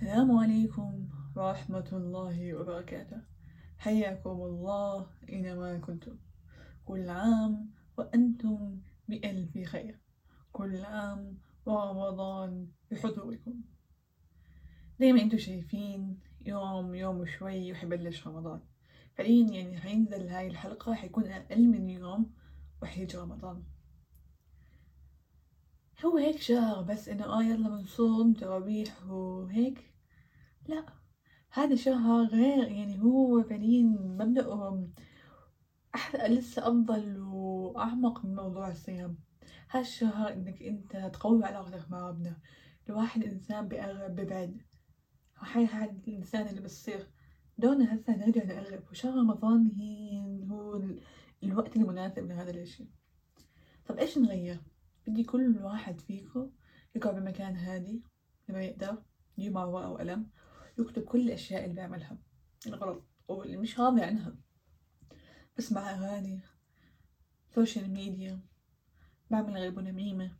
السلام عليكم ورحمة الله وبركاته. حياكم الله أينما كنتم. كل عام وأنتم بألف خير. كل عام ورمضان بحضوركم. زي أنتم شايفين يوم يوم وشوي وحيبلش رمضان. فعليا يعني حينزل هاي الحلقة حيكون أقل من يوم وحيجي رمضان. هو هيك شهر بس إنه آه يلا بنصوم تراويح وهيك. لا هذا شهر غير يعني هو فعليا مبدأه أحلى لسه أفضل وأعمق من موضوع الصيام. هالشهر إنك أنت تقوي علاقتك مع ربنا. الواحد إنسان بيقرب ببعد. هاي الإنسان اللي بتصير دورنا هسه نرجع نقرب. وشهر رمضان هي هو الوقت المناسب لهذا الإشي. طب إيش نغير؟ بدي كل واحد فيكم يقعد بمكان هادي لما يقدر يجيب معه ورقة وقلم. يكتب كل الأشياء اللي بيعملها. الغلط. واللي مش راضي عنها بسمع أغاني. social media بعمل غيب ونميمة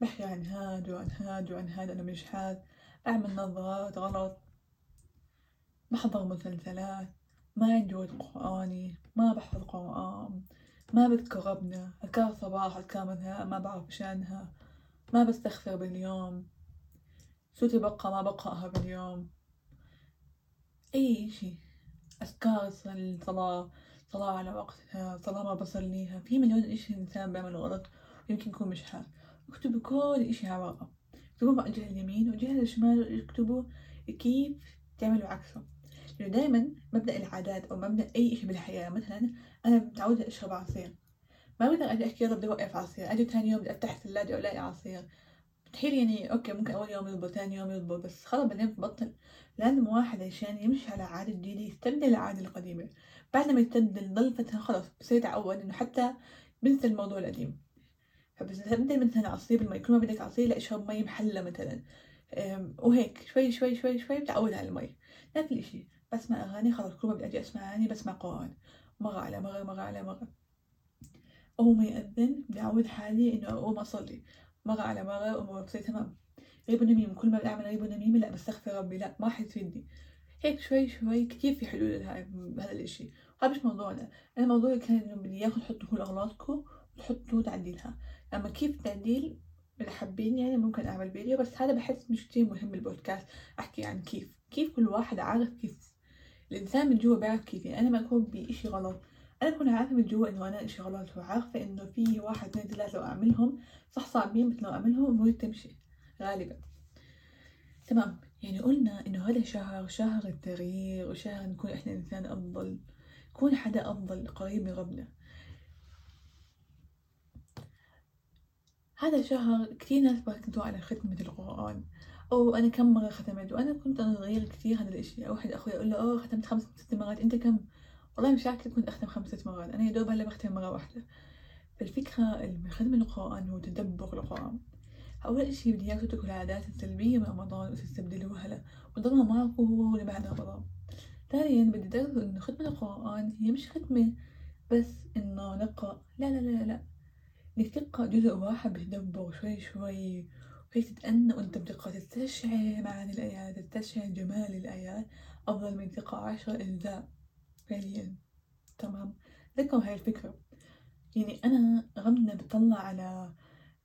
بحكي عن هاد وعن هاد وعن هاد أنا مش هاد أعمل نظرات غلط. بحضر مسلسلات. ما عندي وقت قرآني. ما بحفظ قرآن. ما بذكر ربنا أذكار صباح أذكار مساء. ما بعرف شانها ما بستغفر باليوم. سورة بقى ما بقرأها باليوم. أي إشي أذكار الصلاة صلاة على وقتها صلاة ما بصليها. في مليون إشي الإنسان بيعمل غلط ويمكن يكون مش حال اكتبوا كل إشي على ورقة. اكتبوه على الجهة اليمين والجهة الشمال اكتبوا كيف تعملوا عكسه. لأنه دايما مبدأ العادات أو مبدأ أي إشي بالحياة مثلا أنا متعودة أشرب عصير. ما بقدر أجي أحكي يلا بدي أوقف عصير أجي تاني يوم بدي أفتح الثلاجة وألاقي عصير. مستحيل يعني أوكي ممكن أول يوم يضبط ثاني يوم يضبط بس خلاص بعدين ببطل لازم واحد عشان يمشي على عادة جديدة يستبدل العادة القديمة. بعد ما يستبدل ضل فترة خلاص بصير يتعود إنه حتى بنسى الموضوع القديم. فبتستبدل مثلا عصير يكون ما بدك عصير لأ اشرب مي محلى مثلا. وهيك شوي شوي شوي شوي بتعود على المي. نفس الإشي بسمع أغاني خلاص كل ما بدي أجي أسمع أغاني بسمع قرآن. مرة على مرة مرة على مرة. أول ما يأذن بدي أعود حالي إنه أقوم أصلي. مرة على مرة ومرة بصير تمام. غيب ونميم كل ما أعمل غيب ونميم لا بستغفر ربي لا ما حيفيدني هيك شوي شوي كتير في حلول لهذا الإشي. هذا مش موضوعنا. أنا موضوعي كان إنه بدي إياكم تحطوا كل أغلاطكم وتحطوا تعديلها. أما كيف تعديل إذا حابين يعني ممكن أعمل فيديو بس هذا بحس مش كتير مهم بالبودكاست. أحكي عن كيف. كيف كل واحد عارف كيف. الإنسان من جوا بيعرف كيف. يعني أنا ما أكون بإشي غلط. أنا أكون عارفة من جوا إنه أنا إشي غلط وعارفة إنه في واحد اثنين ثلاثة لو أعملهم صح صعبين بس لو أعملهم أموري تمشي غالبا. تمام. يعني قلنا إنه هذا شهر شهر التغيير وشهر نكون إحنا إنسان أفضل نكون حدا أفضل قريب من ربنا. هذا شهر كتير ناس بركزوا على ختمة القرآن أو أنا كم مرة ختمت وأنا كنت أنا صغير كتير هذا الإشي. واحد أخوي أقول له أوه ختمت خمس ست مرات أنت كم؟ والله مش عارفة كنت أختم خمس ست مرات أنا يا دوب هلأ بختم مرة واحدة. فالفكرة اللي ختم القرآن هو تدبر القرآن. أول إشي بدي إياكم تتركوا العادات السلبية من رمضان وتستبدلوها له وتضلها معكم لبعد رمضان. ثانيا بدي تعرفوا إنه ختمة القرآن هي مش ختمة بس إنه نقرأ. لا لا لا لا. إنك تقرأ جزء واحد بتدبر شوي شوي. وهيك تتأنى وأنت بتقرأ تستشعر معاني الآيات تستشعر جمال الآيات أفضل من تقرأ عشرة أجزاء فعليا تمام؟ تذكروا هاي الفكرة. يعني أنا غمنا بطلع على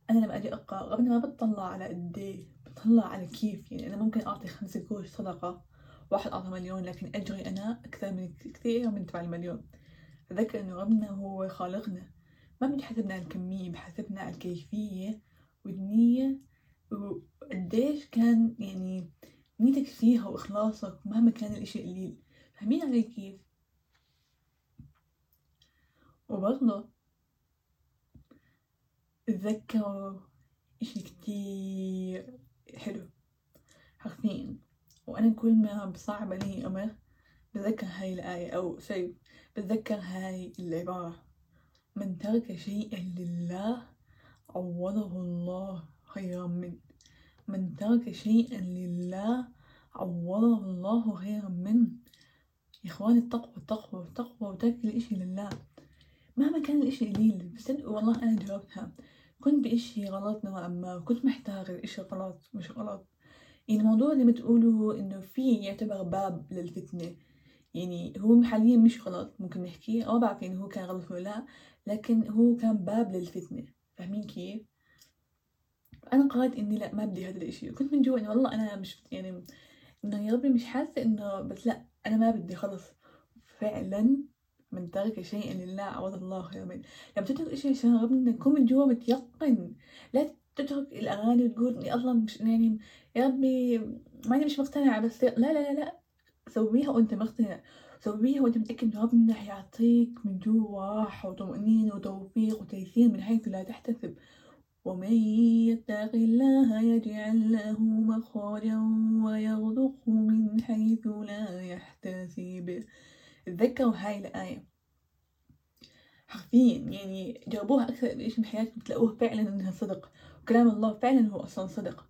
أنا لما أجي أقرأ غمنا ما بتطلع على قديه بطلع على كيف؟ يعني أنا ممكن أعطي خمسة قروش صدقة واحد أعطى مليون لكن أجري أنا أكثر من كثير من تبع المليون. تذكر إنه ربنا هو خالقنا. ما بيحسبنا على الكمية بحسبنا على الكيفية والنية وقديش كان يعني نيتك فيها وإخلاصك مهما كان الإشي قليل. فاهمين علي كيف؟ وبرضه اتذكروا إشي كتير حلو. حرفيا. وأنا كل ما بصعب علي أمر بتذكر هاي الآية أو شيء بتذكر هاي العبارة. من ترك شيئا لله عوضه الله خيرا منه. من ترك شيئا لله عوضه الله خيرا منه. يا إخواني التقوى التقوى التقوى وترك الاشي لله. مهما كان الإشي قليل بس والله أنا جاوبتها كنت بإشي غلط نوعا ما كنت محتار الاشي غلط مش غلط يعني الموضوع ما تقولوا إنه في يعتبر باب للفتنة. يعني هو حاليا مش غلط ممكن نحكي ما بعرف يعني هو كان غلط ولا لا لكن هو كان باب للفتنة. فاهمين كيف؟ أنا قررت إني لا ما بدي هذا الإشي. وكنت من جوا إنه والله أنا مش يعني إنه يا ربي مش حاسة إنه بس لا أنا ما بدي خلص. فعلا من ترك شيئا لله عوض الله خير منه لما تترك إشي عشان ربنا تكون من جوا متيقن. لا تترك الأغاني وتقول يا الله مش يعني يا ربي ماني مش مقتنعة بس لا لا لا لا. سويها وأنت مقتنع. سويها وأنت متأكد إن ربنا حيعطيك من جوا راحة وطمأنينة وتوفيق وتيسير من حيث لا تحتسب. ومن يتق الله يجعل له مخرجا ويرزقه من حيث لا يحتسب. تذكروا هاي الآية؟ حرفيا يعني جربوها أكثر من شيء بحياتكم تلاقوه فعلا إنها صدق. وكلام الله فعلا هو أصلا صدق.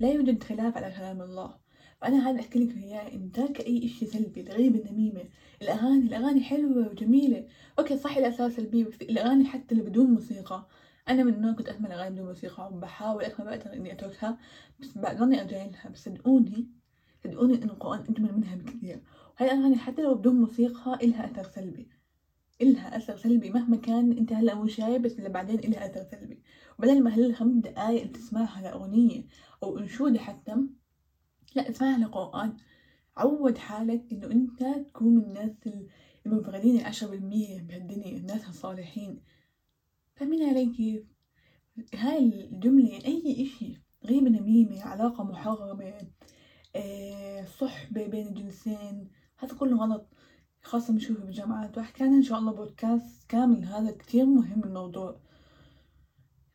لا يوجد خلاف على كلام الله. فأنا هذا أحكي لكم إياه إن ترك أي إشي سلبي الغيبة النميمة. الأغاني الأغاني حلوة وجميلة. أوكي صح الأساس سلبية بس الأغاني حتى اللي بدون موسيقى. أنا من النوع كنت أسمع الأغاني بدون موسيقى وبحاول أكثر ما بقدر إني أتركها بس بضلني أرجع لها بس صدقوني صدقوني إن القرآن أجمل منها بكثير وهاي الأغاني حتى لو بدون موسيقى إلها أثر سلبي؟ إلها أثر سلبي مهما كان أنت هلا مو شايف بس بعدين إلها أثر سلبي. بدل ما هالخمس دقايق اللي تسمعها لأغنية أو أنشودة حتى لا اسمعها لقرآن. عود حالك إنه أنت تكون من الناس المنفردين العشرة بالمية بهالدنيا الناس الصالحين. فاهمين علي كيف؟ هاي الجملة يعني أي إشي غيبة نميمة علاقة محرمة صحبة بين الجنسين هذا كله غلط. خاصة بنشوفه بالجامعات وأحكي إن شاء الله بودكاست كامل هذا كتير مهم الموضوع.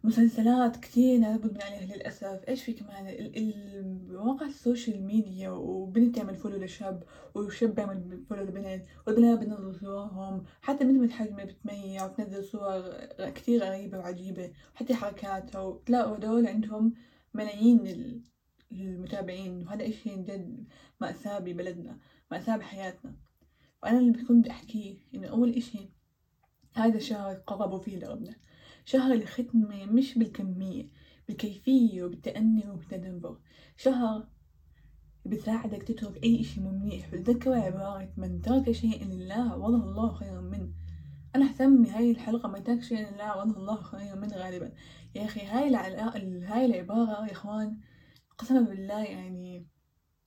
مسلسلات كتير اللي بدمن عليها للأسف. إيش في كمان؟ مواقع ال social media وبنت تعمل follow لشاب وشاب يعمل follow لبنت والبنات بتنزل صورهم حتى بنت متحجبة بتميع وتنزل صور كتير غريبة وعجيبة. وحتى حركاتها. وتلاقوا هدول عندهم ملايين المتابعين وهذا إشي جد مأساة ببلدنا مأساة بحياتنا. وأنا اللي بكون بدي أحكيه إنه أول إشي هذا الشهر قربوا فيه لربنا. شهر الختمة مش بالكمية بالكيفية وبالتأني وبالتدبر. شهر بيساعدك تترك أي إشي منيح بتذكر عبارة من ترك شيئا لله وضع الله خيرا منه. أنا أهتم هاي الحلقة من ترك شيئا لله وضع الله خيرا منه غالبا. يا أخي هاي هاي العبارة يا إخوان قسما بالله يعني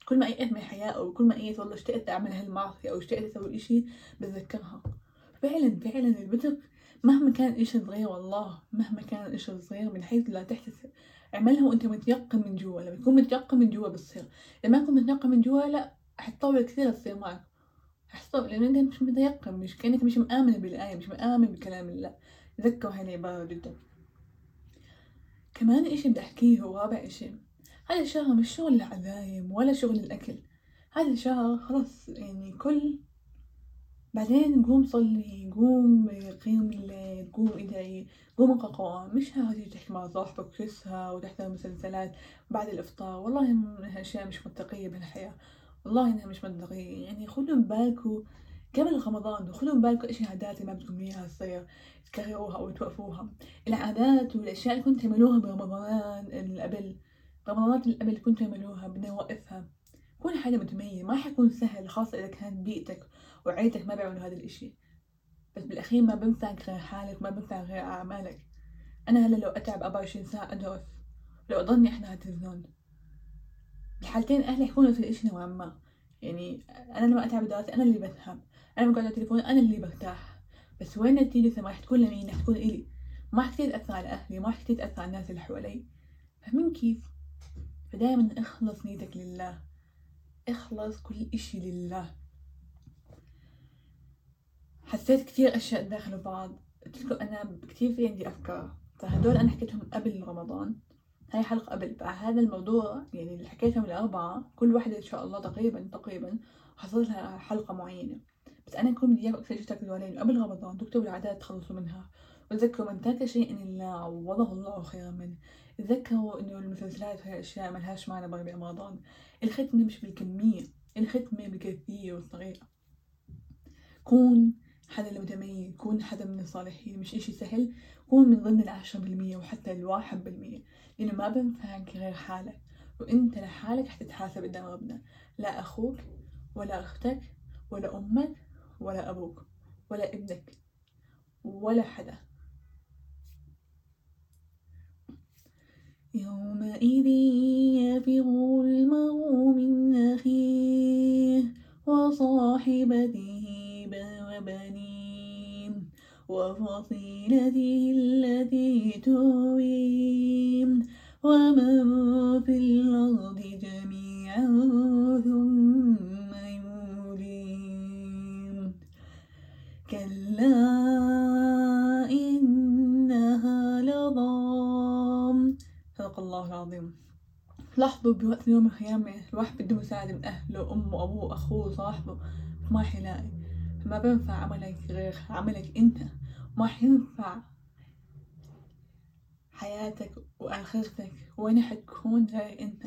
كل ما أيأت من الحياة أو كل ما أيأت والله اشتقت أعمل هالمعصية أو اشتقت أسوي إشي بتذكرها. فعلا فعلا البتر مهما كان إشي صغير والله مهما كان الإشي صغير من حيث لا تحتسب. اعملها وأنت متيقن من جوا. لما تكون متيقن من جوا بتصير. لما تكون متيقن من جوا لا حتطول كثير تصير معك حتطول لأن أنت مش متيقن مش كأنك مش مآمن بالآية مش مآمن بكلام الله. تذكروا هاي العبارة جدا. كمان إشي بدي أحكيه هو رابع إشي. هذا الشهر مش شغل العزايم ولا شغل الأكل. هذا الشهر خلاص يعني كل بعدين قوم صلي قوم قيم الليل قوم ادعي قوم اقرأ قرآن. مش هذه تحكي مع صاحبك وتكسها وتحضر مسلسلات بعد الإفطار. والله إنها أشياء مش منطقية بالحياة. والله إنها مش منطقية. يعني خذوا بالكم قبل رمضان خذوا بالكم إيش العادات اللي ما بدكم إياها تصير تكرروها أو توقفوها. العادات والأشياء اللي كنتوا تعملوها برمضان قبل. رمضانات اللي قبل كنتوا تعملوها بدنا نوقفها. كون حاجة متميزة ما حيكون سهل خاصة إذا كانت بيئتك وعيلتك ما بيعملوا هذا الإشي. بس بالأخير ما بنفعك غير حالك ما بنفع غير أعمالك. أنا هلأ لو أتعب 24 ساعة أدرس. لو أضلني إحنا على التلفزيون الحالتين أهلي يحكوا نفس الإشي نوعا ما. يعني أنا لما أتعب بدراستي أنا اللي بفهم. أنا لما على التليفون أنا اللي برتاح. بس وين النتيجة ما راح تكون لمين؟ راح تكون إلي. ما راح كتير تأثر على أهلي ما راح كتير تأثر على الناس اللي حوالي. فاهمين كيف؟ فدايما اخلص نيتك لله. اخلص كل إشي لله. حسيت كتير أشياء داخل بعض. قلت لكم أنا كتير في عندي أفكار. فهدول أنا حكيتهم قبل رمضان. هاي حلقة قبل. فهذا الموضوع يعني اللي حكيتهم الأربعة كل واحدة إن شاء الله تقريبا تقريبا حصل لها حلقة معينة. بس أنا كنت بدي إياكم أكثر شيء تاكلوا قبل رمضان تكتبوا العادات تخلصوا منها. وتذكروا من ترك شيء لله عوضه الله خيرا منه. تذكروا إنه المسلسلات وهي أشياء ملهاش معنى بربع رمضان الختمة مش بالكمية الختمة بالكيفية والطريقة كون حدا المتميز كون حدا من الصالحين مش إشي سهل كون من ضمن العشرة بالمية وحتى الواحد بالمية. لأنه ما بنفعك غير حالك. وإنت لحالك حتتحاسب قدام ربنا. لا أخوك ولا أختك ولا أمك ولا أبوك ولا ابنك ولا حدا. يومئذ يفر المرء من أخيه وصاحبته وبنيه وفصيلته التي تؤويه ومن في الأرض جميعا ثم يوليه كلا الله العظيم. لاحظوا بوقت يوم القيامة الواحد بده مساعدة من أهله أمه أبوه أخوه صاحبه. ما حيلاقي ما بينفع عملك غير عملك أنت. ما حينفع حياتك وآخرتك وين حتكون غير أنت.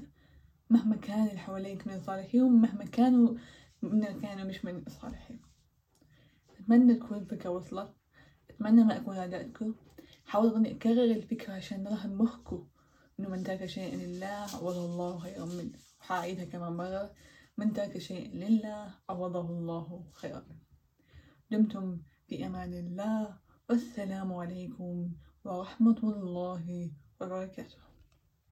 مهما كان اللي حواليك من الصالحين ومهما كانوا من كانوا مش من الصالحين. أتمنى تكون الفكرة وصلت. أتمنى ما أكون عدأتكم حاولوا إني أكرر الفكرة عشان نرهن مخكم. إنه من ترك شيء لله عوضه الله خيرا منه وحأعيدها كمان مرة من ترك شيء لله عوضه الله خيرا. دمتم في أمان الله. والسلام عليكم ورحمة الله وبركاته.